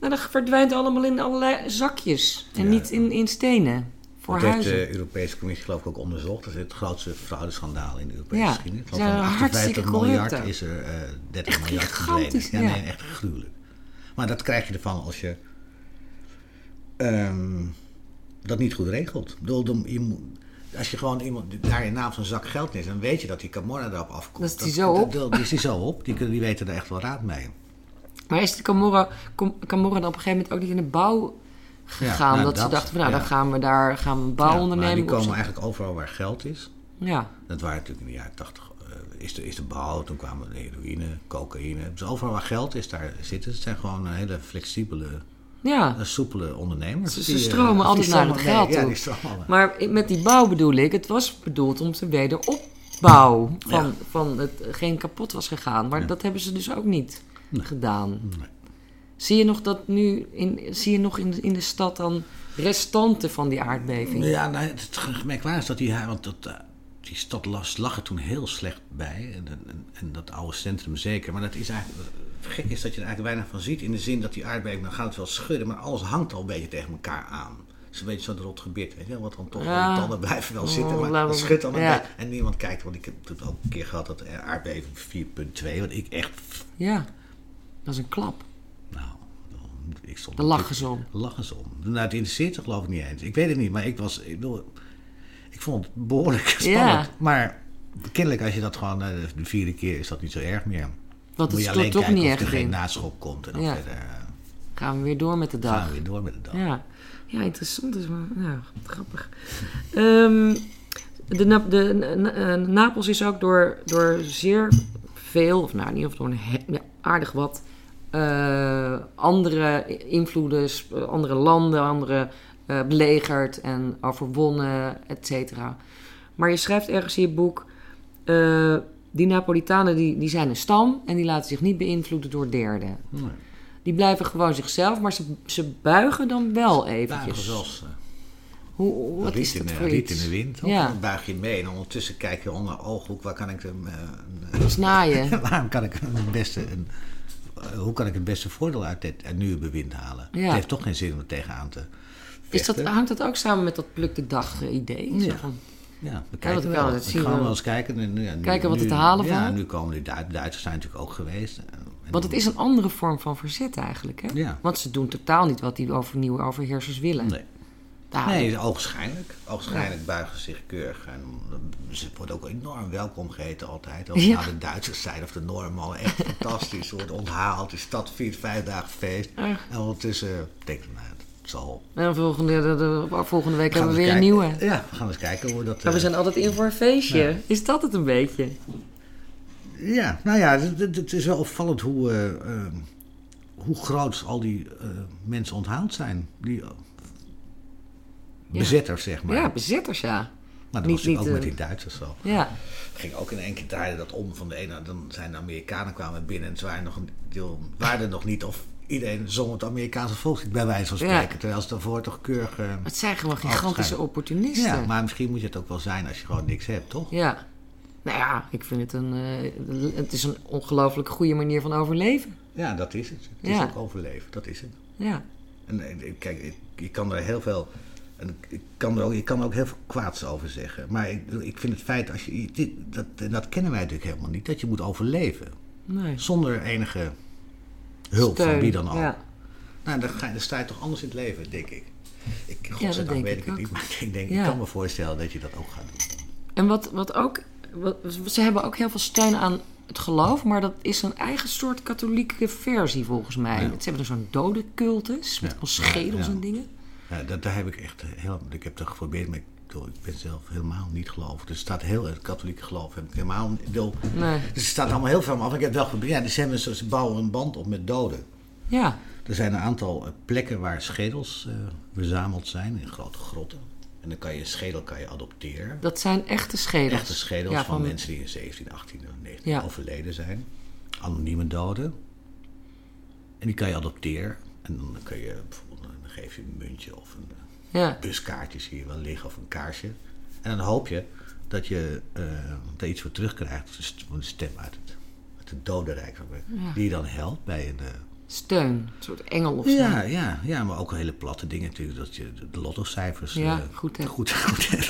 En dat verdwijnt allemaal in allerlei zakjes en Ja. niet in, in stenen voor Dat heeft huizen. de Europese Commissie geloof ik ook onderzocht. Dat is het grootste fraudeschandaal in de Europese Ja, geschiedenis. Want van hartstikke 58 miljard is er eh 30 Echt miljard verdwenen. Ja, nee, echt gruwelijk. Maar dat krijg je ervan als je ehm, dat niet goed regelt. Bedoel, dan- je moet- als je gewoon iemand daar in naam van een zak geld neemt, dan weet je dat die Camorra erop afkomt. Dat is die zo op. Dat, is die zo op. Die, die weten er echt wel raad mee. Maar is de Camorra, Camorra dan op een gegeven moment ook niet in de bouw gegaan? nou, dat, ze dachten van nou, ja. dan gaan we daar gaan we een Ja, die komen opzetten. eigenlijk overal waar geld is. Ja, Dat waren natuurlijk in de jaren 80. eh, is, de, is de bouw, toen kwamen de heroïne, cocaïne. Dus overal waar geld is, daar zitten. Het zijn gewoon een hele flexibele, ja. eh, soepele ondernemers. Ze- Die, eh, stromen die altijd naar het geld nee, Ja, toe. die stromen. Maar met die bouw bedoel ik, het was bedoeld om te wederopbouw van, Ja. van het geen kapot was gegaan. Maar Ja. dat hebben ze dus ook niet Nee. gedaan. Nee. Zie je nog dat nu in, zie je nog in de, in de stad dan restanten van die aardbeving? Ja, nou, het gemerkwaardig is dat die, want dat, eh, die stad las, lag er toen heel slecht bij. En, en, en dat oude centrum zeker. Maar dat is eigenlijk, gek is dat je er eigenlijk weinig van ziet. In de zin dat die aardbeving, dan gaat het wel schudden. Maar alles hangt al een beetje tegen elkaar aan. Een beetje zo'n rot gebit, weet je Wat dan toch, Ja. die tanden blijven wel zitten. Oh, Maar laat dat maar- schudt dan ja. En niemand kijkt, want ik heb het ook een keer gehad, dat de aardbeving 4.2. Wat ik echt, Ja, dat is een klap. nou, ik stond... Daar lachen ze om. Lachen ze om. Nou, het interesseert ze geloof ik niet eens. Ik weet het niet, maar ik was... Ik, wil, ik vond het behoorlijk spannend. Ja. Maar kennelijk als je dat gewoon... eh, De vierde keer is dat niet zo erg meer. Want het Moet je alleen toch kijken niet of er echt geen naschop komt. En dan Ja. verder eh, Gaan we weer door met de dag. gaan we weer door met de dag. Ja, ja interessant is maar ja, grappig. Ehm, de, Na- de, Na- Napels is ook door, door zeer veel, of nou in ieder geval door een ja, aardig wat eh, andere invloeden, sp- andere landen, andere eh, belegerd en overwonnen, et cetera. Maar je schrijft ergens in je boek, eh, die Napolitanen die, die zijn een stam en die laten zich niet beïnvloeden door derden. Nee. Die blijven gewoon zichzelf, maar ze, ze buigen dan wel eventjes. Eh, Hoe, hoe- wat riet is in, dat voor riet iets? in de wind. Ja. Dan buig je mee en ondertussen kijk je onder ooghoek. Waar kan ik hem... eh, een- Snaaien. Waarom kan ik het beste... Een, eh, hoe kan ik het beste voordeel uit dit uit nu bewind halen? Ja. Het heeft toch geen zin om er tegenaan te Is dat, hangt dat ook samen met dat pluk de dag eh, idee? Ja. van, Ja, we kijken wel. het We zien gaan wel. wel eens kijken. En nu, ja, nu- Kijken wat nu- te halen Ja, valt. nu komen die Duitsers. Duitsers zijn natuurlijk ook geweest. En want het is een andere vorm van verzet eigenlijk. Hè? Ja. Want ze doen totaal niet wat die over nieuwe overheersers willen. Nee, nee oogschijnlijk. Oogschijnlijk buigen ze zich keurig. En ze wordt ook enorm welkom geheten altijd. Het Ja. de Duitsers zijn of de Noormannen. Echt fantastisch. Ze wordt onthaald. De stad viert vijf dagen feest. En ondertussen denk ik, nou, het zal. En volgende, de, de- volgende week hebben we weer een nieuwe. Ja, we gaan eens kijken hoe dat... Maar we eh, zijn altijd in voor een feestje. Ja. Is dat het een beetje? Ja, nou ja, het, is wel opvallend hoe, eh, eh, hoe groot al die mensen onthaald zijn. Die bezetters, zeg maar. Ja, bezitters ja. Maar dat Niet- was natuurlijk ook niet, met eh, die Duitsers zo. Ja, ging ook in één keer draaide dat om van de ene. Dan zijn de Amerikanen kwamen binnen en ze waren, nog een deel, waren er nog niet. Of iedereen zong het Amerikaanse volkslied bij wijze van Ja. spreken. Terwijl ze daarvoor toch keurig... eh, het zijn gewoon gigantische opportunisten. ja, maar misschien moet je het ook wel zijn als je gewoon niks hebt, toch? Ja. Nou ja, ik vind het een... eh, het is een ongelooflijk goede manier van overleven. Ja, dat is het. Het Ja. is ook overleven, dat is het. Ja. En kijk, je kan er heel veel... En ik kan er ook, je kan er ook heel veel kwaads over zeggen. Maar ik, ik vind het feit, als je, dit, dat, en dat kennen wij natuurlijk helemaal niet, dat je moet overleven. Nee. Zonder enige hulp van wie dan ook. Ja. Nou, dan, ga dan sta je toch anders in het leven, denk ik. ik godzijdank weet ik het ook. niet, maar ik, denk, Ja. ik kan me voorstellen dat je dat ook gaat doen. En wat, wat ook... Wat, ze hebben ook heel veel steun aan het geloof, maar dat is een eigen soort katholieke versie volgens mij. Ja. Ze hebben er zo'n dodencultus met Ja. allemaal schedels Ja. en dingen. Ja, dat, daar heb ik echt heel... Ik heb dat geprobeerd, maar ik, ik ben zelf helemaal niet gelovig. Dus het staat heel... Het katholieke geloof heb ik helemaal... Bedoel, Nee. dus het staat allemaal heel veel af. Ik heb wel geprobeerd. Ja, dus ze, bouwen een band op met doden. Ja, Er zijn een aantal eh, plekken waar schedels eh, verzameld zijn in grote grotten. En dan kan je een schedel kan je adopteren. dat zijn echte schedels. Echte schedels Ja, van, mensen die in 17, 18 of 19 Ja. overleden zijn. Anonieme doden. En die kan je adopteren. En dan kan je geef je een muntje of een eh, Ja, buskaartje zie je wel liggen of een kaarsje. En dan hoop je dat je eh, daar iets voor terugkrijgt. Dus een stem uit het, uit het dodenrijk. Ja. Die je dan helpt bij een... eh, steun. Een soort engel of zo. ja, ja, ja, maar ook hele platte dingen natuurlijk. Dat je de- lottocijfers Ja, goed hebt. goed, goed hebt.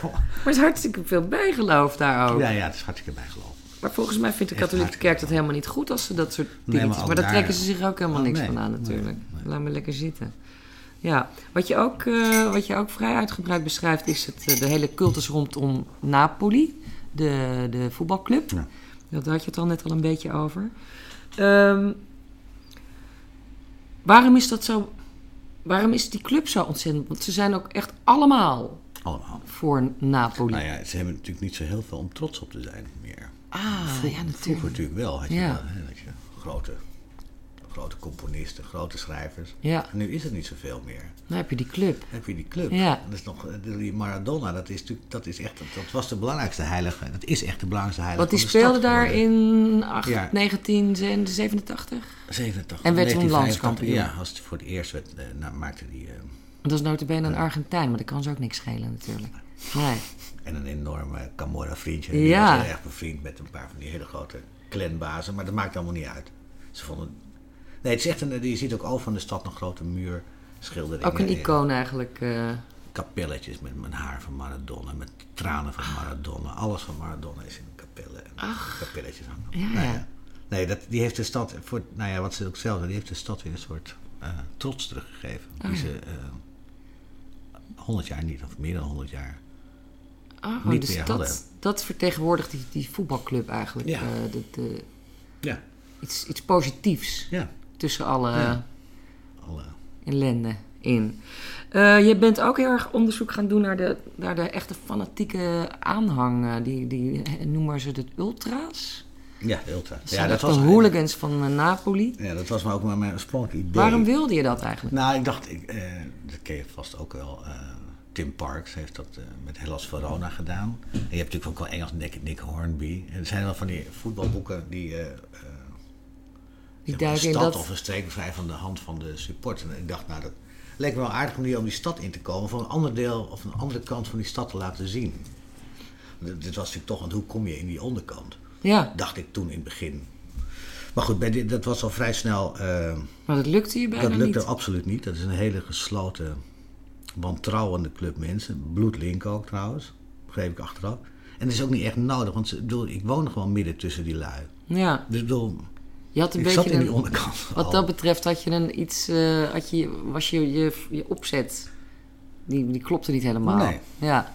Maar er is hartstikke veel bijgeloof daar ook. ja, ja, het is hartstikke bijgeloof. Maar volgens mij vindt de katholieke kerk dat helemaal niet goed als ze dat soort Nee, dingetjes... maar daar trekken ze zich ook helemaal Oh, niks nee, van aan natuurlijk. nee. Laat me lekker zitten. Ja, wat je ook, eh, wat je ook vrij uitgebreid beschrijft is het, eh, de hele cultus rondom Napoli, de, de voetbalclub. Ja. Daar had je het al net al een beetje over. Ehm, waarom is dat zo... Waarom is die club zo ontzettend... Want ze zijn ook echt allemaal Allemaal. voor Napoli. Nou ja, ze hebben natuurlijk niet zo heel veel om trots op te zijn meer. Ah, Vroeger, ja, vroeger natuurlijk. wel. Had je, Ja. wel, je grote, grote componisten, grote schrijvers. Ja, En nu is het niet zoveel meer. dan heb je die club. Dan heb je die club. Ja. Dat is nog, eh, die Maradona, dat is natuurlijk, dat is echt, dat was de belangrijkste heilige. Dat is echt de belangrijkste heilige. Want die speelde daar in acht- Ja. 1987. 87. En werd toen 1985, landskampioen. Ja, als het voor het eerst werd, eh, nou, maakte die... eh, Dat is notabene een Argentijn, maar dat kan ze ook niks schelen natuurlijk. Nee. En een enorme Camorra vriendje. Ja. Die was erg bevriend met een paar van die hele grote clanbazen. Maar dat maakt allemaal niet uit. Ze vonden... Nee, het is echt een... Je ziet ook over van de stad een grote muur. Schilderingen. Ook een en icoon eigenlijk. eh. Kapelletjes met mijn haar van Maradona. Met tranen van Maradona. Alles van Maradona is in kapellen. En kapelletjes hangen. Ja, Nou ja. Nee, dat, die heeft de stad... Voor, nou ja, wat ze ook zelf zeggen, Die heeft de stad weer een soort eh, trots teruggegeven. die Oh, ja. ze... eh, 100 jaar niet, of meer dan 100 jaar. Niet dus meer dat, hadden. dat vertegenwoordigt die, die voetbalclub eigenlijk. Ja. eh, de, de, Ja. iets, iets positiefs Ja. tussen alle Ja. Alle, ellende in. Eh, je bent ook heel erg onderzoek gaan doen naar de, naar de echte fanatieke aanhang. eh, die, die noemen ze het ultra's. ja, de ultra. Dat Ja, dat was, de hooligans van Napoli. ja, dat was maar ook maar mijn oorspronkelijke idee. Waarom wilde je dat eigenlijk? Nou, ik dacht, ik, dat ken je vast ook wel. Tim Parks heeft dat eh, met Hellas Verona gedaan. En je hebt natuurlijk ook wel Engels Nick, Nick Hornby. En er zijn wel van die voetbalboeken die, eh, Die zeg maar, duiken een in stad dat... of een streek vrij van de hand van de support. En ik dacht, nou, dat leek me wel een aardige manier om die stad in te komen. Van een ander deel of een andere kant van die stad te laten zien. Dit was natuurlijk toch, want hoe kom je in die onderkant? Ja, Dacht ik toen in het begin. Maar goed, bij dit, dat was al vrij snel... eh, maar dat lukte je bijna dat lukte niet. absoluut niet. Dat is een hele gesloten, wantrouwende club mensen. Bloedlink ook trouwens, begreep ik achteraf. En dat is ook niet echt nodig, want bedoel, ik woon gewoon midden tussen die lui. Ja, Dus ik bedoel, je had een ik beetje zat in die onderkant. Wat al. dat betreft had je een iets, eh, had je, was je, je, je opzet, die, die klopte niet helemaal. Nee. Ja,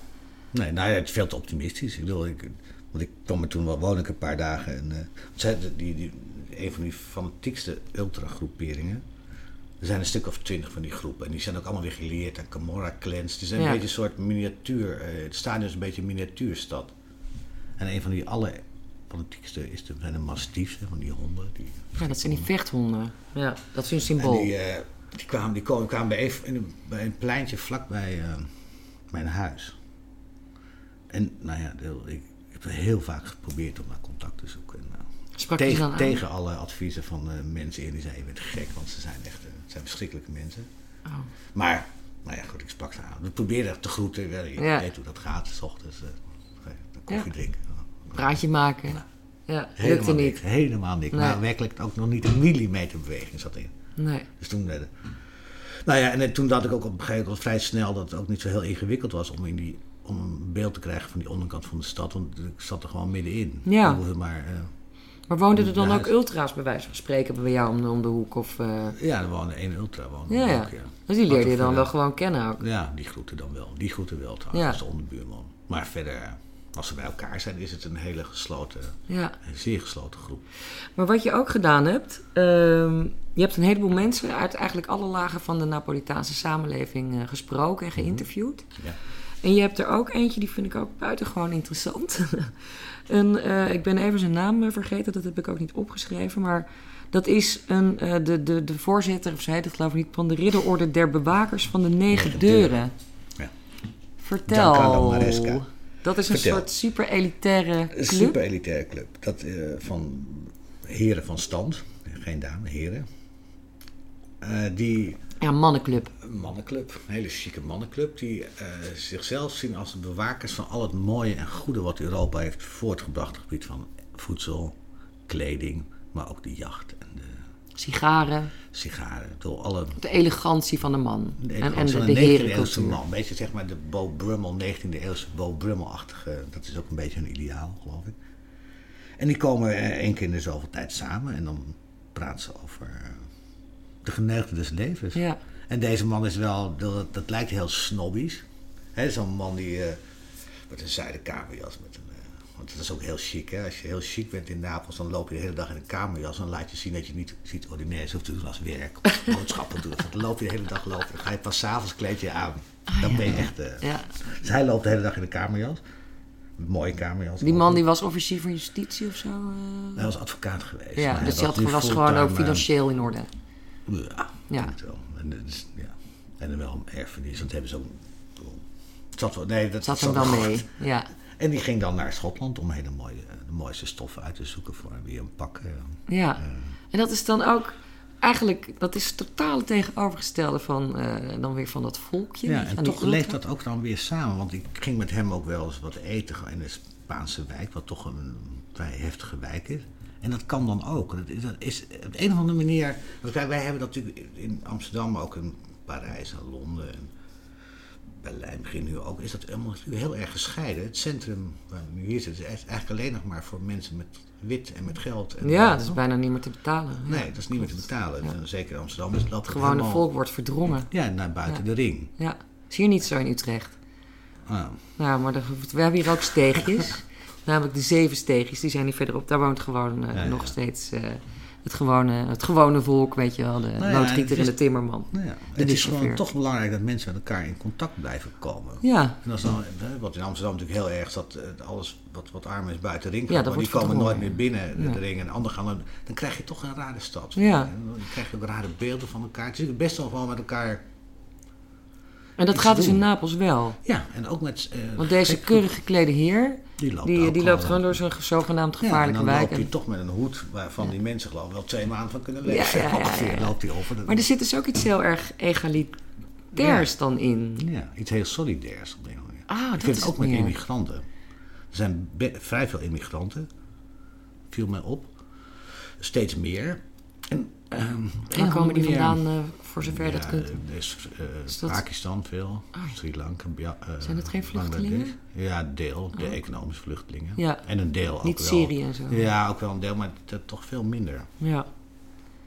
Nee, nou ja, het is veel te optimistisch. Ik bedoel, ik, want ik kwam er toen wel, woon ik een paar dagen. En, eh, zij- die, die, een van die fanatiekste ultragroeperingen. Er zijn een stuk of twintig van die groepen. En die zijn ook allemaal weer geleerd aan Camorra clans. Het is een Ja. beetje een soort miniatuur. eh, het stadion is een beetje een miniatuurstad. En een van die allerfanatiekste is de, zijn de mastiefs, van die honden. Die, ja, dat zijn die vechthonden. Ja, dat is een en symbool. die, eh, die kwamen, die kwamen, kwamen bij, een, in een, bij een pleintje vlakbij, eh, mijn huis. En nou ja, ik heb heel vaak geprobeerd om naar contact te zoeken. En, Sprak tegen, tegen alle adviezen van uh, mensen in die zeiden: Je bent gek, want ze zijn echt uh, het zijn verschrikkelijke mensen. Oh. Maar, nou ja, goed, ik sprak ze aan. We probeerden te groeten. Je Ja. weet hoe dat gaat, s ochtends. Uh, koffie Ja. drinken. Praatje maken. Ja, lukte Helemaal niet. niks. Helemaal niks. Nee. Maar werkelijk ook nog niet een millimeter beweging zat in. Nee. Dus toen. eh, nou ja, en eh, toen dacht ik ook op een gegeven moment vrij snel dat het ook niet zo heel ingewikkeld was om, in die, om een beeld te krijgen van die onderkant van de stad. Want ik zat er gewoon middenin. Ja. Maar, eh, Maar woonden er dan ook ultra's bij wijze van spreken bij jou om de, om de hoek? Of, eh, ja, er woonde één ultra. Woonde Ja, ja. Ook, ja. Dus die leerde je dan wel gewoon kennen ook. Ja, die groeten dan wel. Die groeten wel trouwens, Ja. de onderbuurman. Maar verder, als ze bij elkaar zijn, is het een hele gesloten, Ja. een zeer gesloten groep. Maar wat je ook gedaan hebt, ehm, je hebt een heleboel mensen uit eigenlijk alle lagen van de Napolitaanse samenleving eh, gesproken en geïnterviewd. Ja. En je hebt er ook eentje, die vind ik ook buitengewoon interessant. en, eh, ik ben even zijn naam eh, vergeten, dat heb ik ook niet opgeschreven. Maar dat is een, eh, de, de, de voorzitter, of zij dat geloof ik niet, van de ridderorde der bewakers van de negen deuren. deuren. Ja. Vertel. Dat is een Vertel. soort super elitaire Een club. super elitaire club. Dat, van heren van stand, geen dame, heren. Die Ja, mannenclub. een mannenclub, een hele chique mannenclub, die eh, zichzelf zien als de bewakers van al het mooie en goede wat Europa heeft voortgebracht op het gebied van voedsel, kleding, maar ook de jacht en de Sigaren. sigaren. Door alle De elegantie van de man. de en, en de, de een 19e eeuwse herencultuur. man. Weet je, zeg maar de Bo Brummel, 19e eeuwse Bo Brummel-achtige, dat is ook een beetje hun ideaal, geloof ik. En die komen eh, één keer in de zoveel tijd samen en dan praten ze over eh, de geneugten des levens. Ja. En deze man is wel, dat, dat lijkt heel snobbies. Hè, Zo'n man die eh, met een zijden kamerjas. Met een, eh, want dat is ook heel chic. Hè? Als je heel chic bent in Napels, dan loop je de hele dag in een kamerjas. Dan laat je zien dat je niet iets ordinairs hoeft te doen als werk. Of boodschappen doen. Dan loop je de hele dag lopen. Dan ga je pas s'avonds kleed je aan. dan ben je echt... eh, Ja. Dus hij loopt de hele dag in een kamerjas. Een mooie kamerjas. Die man die was officier van justitie of zo. Hij was advocaat geweest. ja, hij dus die had, was gewoon ook financieel in orde. Ja, Ja. wel. En, is, ja. en dan wel een erfenis, want hebben ze ook... Het zat wel, nee, dat Zat zat hem dan wel mee. Ja. En die ging dan naar Schotland om hele mooie, de mooiste stoffen uit te zoeken voor weer een pak. eh. ja. En dat is dan ook... Eigenlijk, dat is totaal het tegenovergestelde van, eh, dan weer van dat volkje. Ja, en toch leeft dat ook dan weer samen. Want ik ging met hem ook wel eens wat eten in de Spaanse wijk, wat toch een vrij heftige wijk is. En dat kan dan ook. Dat is, dat is op een of andere manier. Wij, wij hebben dat natuurlijk in Amsterdam, maar ook in Parijs en Londen en Berlijn begin nu ook. Is dat natuurlijk heel erg gescheiden. Het centrum waar we nu hier zitten is eigenlijk alleen nog maar voor mensen met wit en met geld. En Ja, dat is bijna niet meer te betalen. Ja. Nee, dat is niet meer te betalen. En Zeker in Amsterdam is dat Het gewone helemaal- volk wordt verdrongen. Ja, naar buiten Ja. de ring. Ja. Is hier niet zo in Utrecht. Ah. Nou, maar de- we hebben hier ook steegjes. Namelijk de zeven steegjes, die zijn hier verderop. Daar woont gewoon eh, Ja, nog steeds eh, het, gewone, het gewone volk, weet je wel. De Nou loodgieter en de timmerman. Nou De het is gewoon toch belangrijk dat mensen met elkaar in contact blijven komen. Ja, En als dan, wat in Amsterdam natuurlijk heel erg is, dat eh, alles wat, wat arm is buiten ring Ja, maar die komen nooit meer binnen de, Ja. de ring en anderen gaan dan, dan krijg je toch een rare stad. Ja. Dan krijg je ook rare beelden van elkaar. Het is best wel gewoon met elkaar, en dat gaat dus in Napels wel. ja, en ook met... Want deze keurig geklede heer, die loopt, die, loopt gewoon door zo'n zogenaamd Ja, gevaarlijke en dan wijk. loopt hij toch met een hoed waarvan die mensen geloof ik wel twee maanden van kunnen leven. Ja, ja, ja, ongeveer ja. loopt hij over. Maar er zit dus ook iets heel erg egalitairs dan in. Ja, iets heel solidairs op een manier. Ah, Ik dat vind is het ook met meer. immigranten. Er zijn vrij veel immigranten. Viel mij op. Steeds meer. En, een Waar komen die vandaan, eh, voor zover dat kunt? is, eh, Is dat- Pakistan veel, Ah. Sri Lanka. Eh, Zijn dat geen vluchtelingen? Ja, deel. De economische vluchtelingen. Ja. En een deel Niet ook wel. Syrië en zo. Ja, ook wel een deel, maar dat toch veel minder. Ja,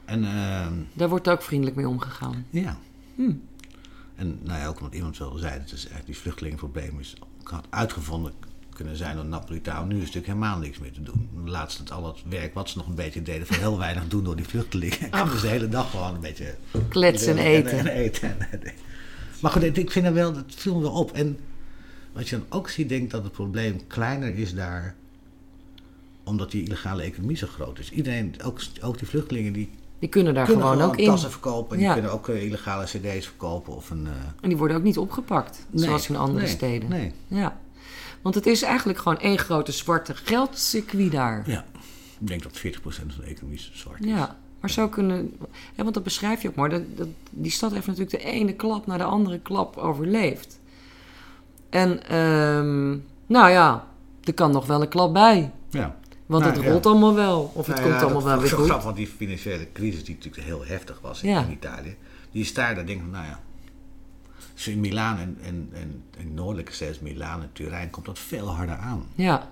En ehm, daar wordt ook vriendelijk mee omgegaan. ja. Hm. En nou ja, ook omdat iemand wel zei, dat eigenlijk die vluchtelingenprobleem is, had uitgevonden kunnen zijn door Napolitaan. Nu is natuurlijk helemaal niks meer te doen. Laatst het al het werk wat ze nog een beetje deden, van heel weinig doen door die vluchtelingen. En dus de hele dag gewoon een beetje Kletsen en eten. En, eten. Maar goed, ik vind dat wel, dat viel me wel op. En wat je dan ook ziet, denk ik dat het probleem kleiner is daar, omdat die illegale economie zo groot is. Iedereen, ook, ook die vluchtelingen, die Die kunnen daar kunnen gewoon, ook in. tassen verkopen. En Ja. die kunnen ook eh, illegale cd's verkopen. Of een, eh, En die worden ook niet opgepakt, nee, zoals in andere nee, steden. Nee. Ja. Want het is eigenlijk gewoon één grote zwarte geldcircuit daar. Ja. Ik denk dat 40% van de economie zwart is. Ja, maar zo kunnen. Ja, want dat beschrijf je ook mooi. Dat, dat, die stad heeft natuurlijk de ene klap naar de andere klap overleefd. En, ehm, nou ja, er kan nog wel een klap bij. Ja. Want Nou, het ja. rolt allemaal wel. Of het Nou komt ja, allemaal wel weer goed. grappig, want die financiële crisis die natuurlijk heel heftig was in, Ja. in Italië. Die is daar, dan denk ik, nou ja. Dus in Milaan en, en, en, en noordelijke steden, Milaan en Turijn, komt dat veel harder aan. Ja,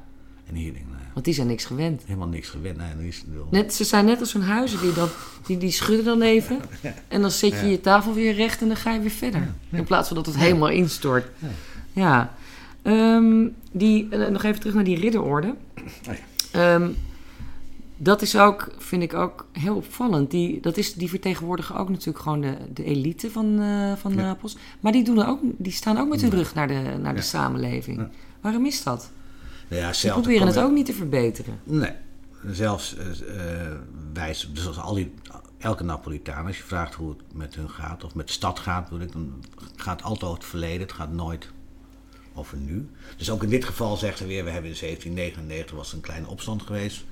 En hier denk ik, nou want die zijn niks gewend. helemaal niks gewend. Dan is wel- Net, ze zijn net als zo'n huizen, die, dan, die, die schudden dan even. En dan zet je Ja. je tafel weer recht en dan ga je weer verder. In plaats van dat het helemaal instort. Ja. Ehm, die, eh, nog even terug naar die ridderorde. Oh ja. Dat is ook, vind ik ook heel opvallend. Die, dat is, die vertegenwoordigen ook natuurlijk gewoon de, de elite van, eh, van Ja. Napels. Maar die, doen er ook, die staan ook met hun rug naar de, naar de Ja. samenleving. Ja. Waarom is dat? Nou ja, Ze proberen het ook niet te verbeteren. Nee. Zelfs wijs, dus als al die, elke Napolitaan, als je vraagt hoe het met hun gaat, of met de stad gaat, bedoel ik, dan gaat het altijd over het verleden, het gaat nooit over nu. Dus ook in dit geval zegt ze weer, we hebben in 1799 was er een kleine opstand geweest,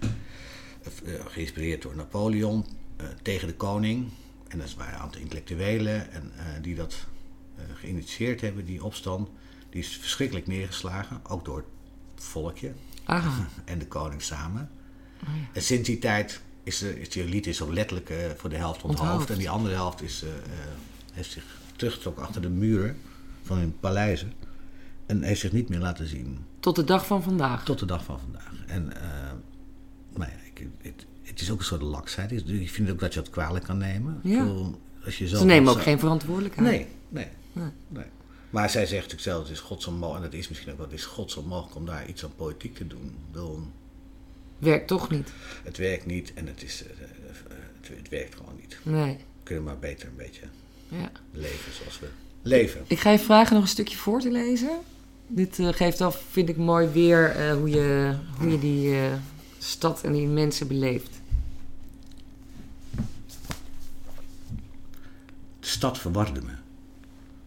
geïnspireerd door Napoleon, eh, tegen de koning. En dat waren een aantal intellectuelen en, eh, die dat eh, geïnitieerd hebben, die opstand. Die is verschrikkelijk neergeslagen, ook door het volkje Ah, en de koning samen. Oh ja. En sinds die tijd is, de, is die elite is ook letterlijk eh, voor de helft onthoofd. Onthoofd. En die andere helft is, eh, eh, heeft zich teruggetrokken achter de muren van hun paleizen. En heeft zich niet meer laten zien tot de dag van vandaag. tot de dag van vandaag. En uh, nou ja, ik, het, het is ook een soort laksheid. Ik vind ook dat je dat kwalijk kan nemen. Ja. Als je zo Ze nemen ook geen verantwoordelijkheid. Nee, nee, Nee. nee. Maar zij zegt natuurlijk zelf, het is godsonmogelijk, en dat is misschien ook wel, het is godsonmogelijk om daar iets aan politiek te doen. Bedoel, Werkt toch niet. het werkt niet en het, is, eh, eh, het, het werkt gewoon niet. Nee. We kunnen maar beter een beetje Ja. leven zoals we leven. Ik ga je vragen nog een stukje voor te lezen. Dit eh, geeft al, vind ik, mooi weer hoe, je, hoe je die stad en die mensen beleeft. De stad verwarde me.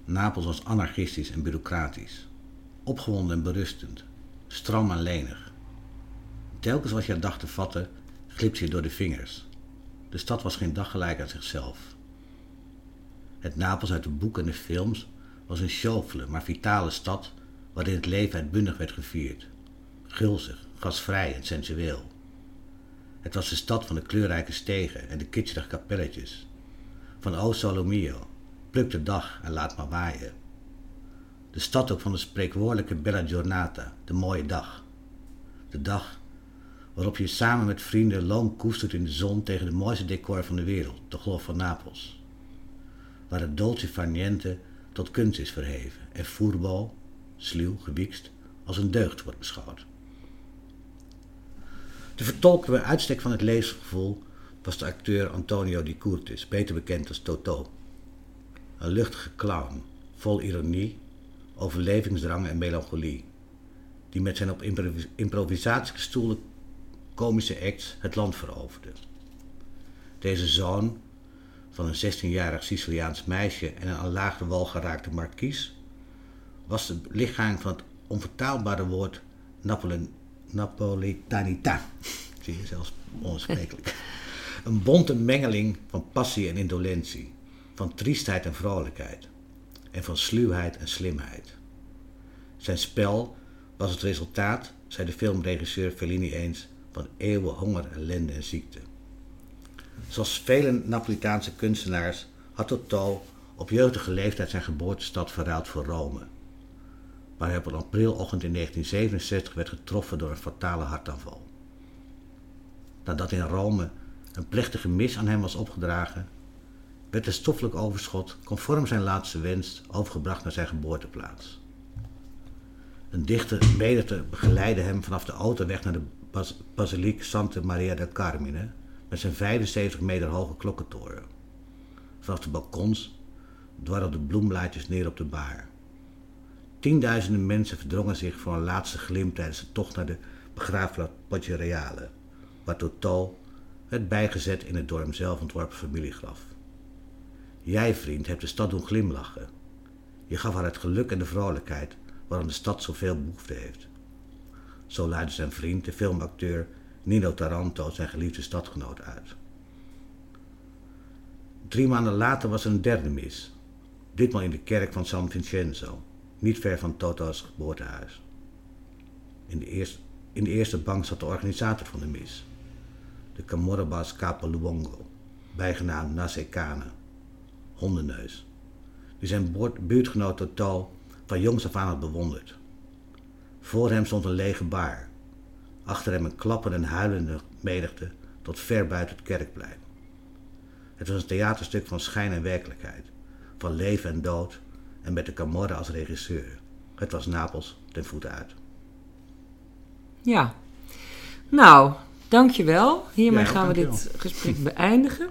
Napels was anarchistisch en bureaucratisch. Opgewonden en berustend. Stram en lenig. Telkens wat je dacht te vatten, glipte je door de vingers. De stad was geen dag gelijk aan zichzelf. Het Napels uit de boeken en de films was een sjofele, maar vitale stad waarin het leven uitbundig werd gevierd. Gulzig, gasvrij en sensueel. Het was de stad van de kleurrijke stegen en de kitscherige kapelletjes. Van O Solo Mio, pluk de dag en laat maar waaien. De stad ook van de spreekwoordelijke Bella Giornata, de mooie dag. De dag waarop je samen met vrienden loon koestert in de zon tegen de mooiste decor van de wereld, de golf van Napels. Waar het dolce far niente tot kunst is verheven en furbo, sluw, gewiekst, als een deugd wordt beschouwd. De vertolker bij uitstek van het leesgevoel was de acteur Antonio Di Curtis, beter bekend als Toto. Een luchtige clown, vol ironie, overlevingsdrang en melancholie, die met zijn op improvis improvisatie gestoelde komische acts het land veroverde. Deze zoon van een 16-jarig Siciliaans meisje en een aan wal geraakte markies was de lichaam van het onvertaalbare woord Napole Napolitanita. Zie je zelfs onsprekelijk. Een bonte mengeling van passie en indolentie, van triestheid en vrolijkheid, en van sluwheid en slimheid. Zijn spel was het resultaat, zei de filmregisseur Fellini eens, van eeuwen honger, ellende en ziekte. Zoals vele Napolitaanse kunstenaars had Totò op jeugdige leeftijd zijn geboortestad verruild voor Rome, waar hij op een aprilochtend in 1967 werd getroffen door een fatale hartaanval. Nadat in Rome een plechtige mis aan hem was opgedragen, werd het stoffelijk overschot, conform zijn laatste wens, overgebracht naar zijn geboorteplaats. Een dichter mede begeleidde hem vanaf de autoweg naar de bas basiliek Santa Maria del Carmine met zijn 75 meter hoge klokkentoren. Vanaf de balkons dwarrelden bloemblaadjes neer op de baar. Tienduizenden mensen verdrongen zich voor een laatste glimp tijdens de tocht naar de begraafplaats Reale, waar Totò het bijgezet in het door hem zelf ontworpen familiegraf. Jij, vriend, hebt de stad doen glimlachen. Je gaf haar het geluk en de vrolijkheid waaraan de stad zoveel behoefte heeft. Zo luidde zijn vriend, de filmacteur Nino Taranto, zijn geliefde stadgenoot uit. Drie maanden later was er een derde mis. Ditmaal in de kerk van San Vincenzo, niet ver van Toto's geboortehuis. In de, eerste, in de eerste bank zat de organisator van de mis, de Camorrabas Capo bijgenaamd Nasekane, hondenneus, die zijn buurtgenoot Total van jongs af aan had bewonderd. Voor hem stond een lege baar, achter hem een klappende en huilende menigte tot ver buiten het kerkplein. Het was een theaterstuk van schijn en werkelijkheid, van leven en dood en met de Camorra als regisseur. Het was Napels ten voeten uit. Ja, nou, dankjewel. Hiermee gaan we dit gesprek beëindigen.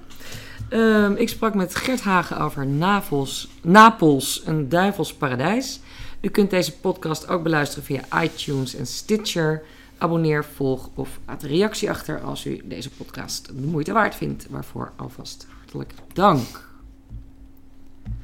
Ehm, ik sprak met Gert Hagen over Napels, Napels, een duivels paradijs. U kunt deze podcast ook beluisteren via iTunes en Stitcher. Abonneer, volg of laat een reactie achter als u deze podcast de moeite waard vindt. Waarvoor alvast hartelijk dank.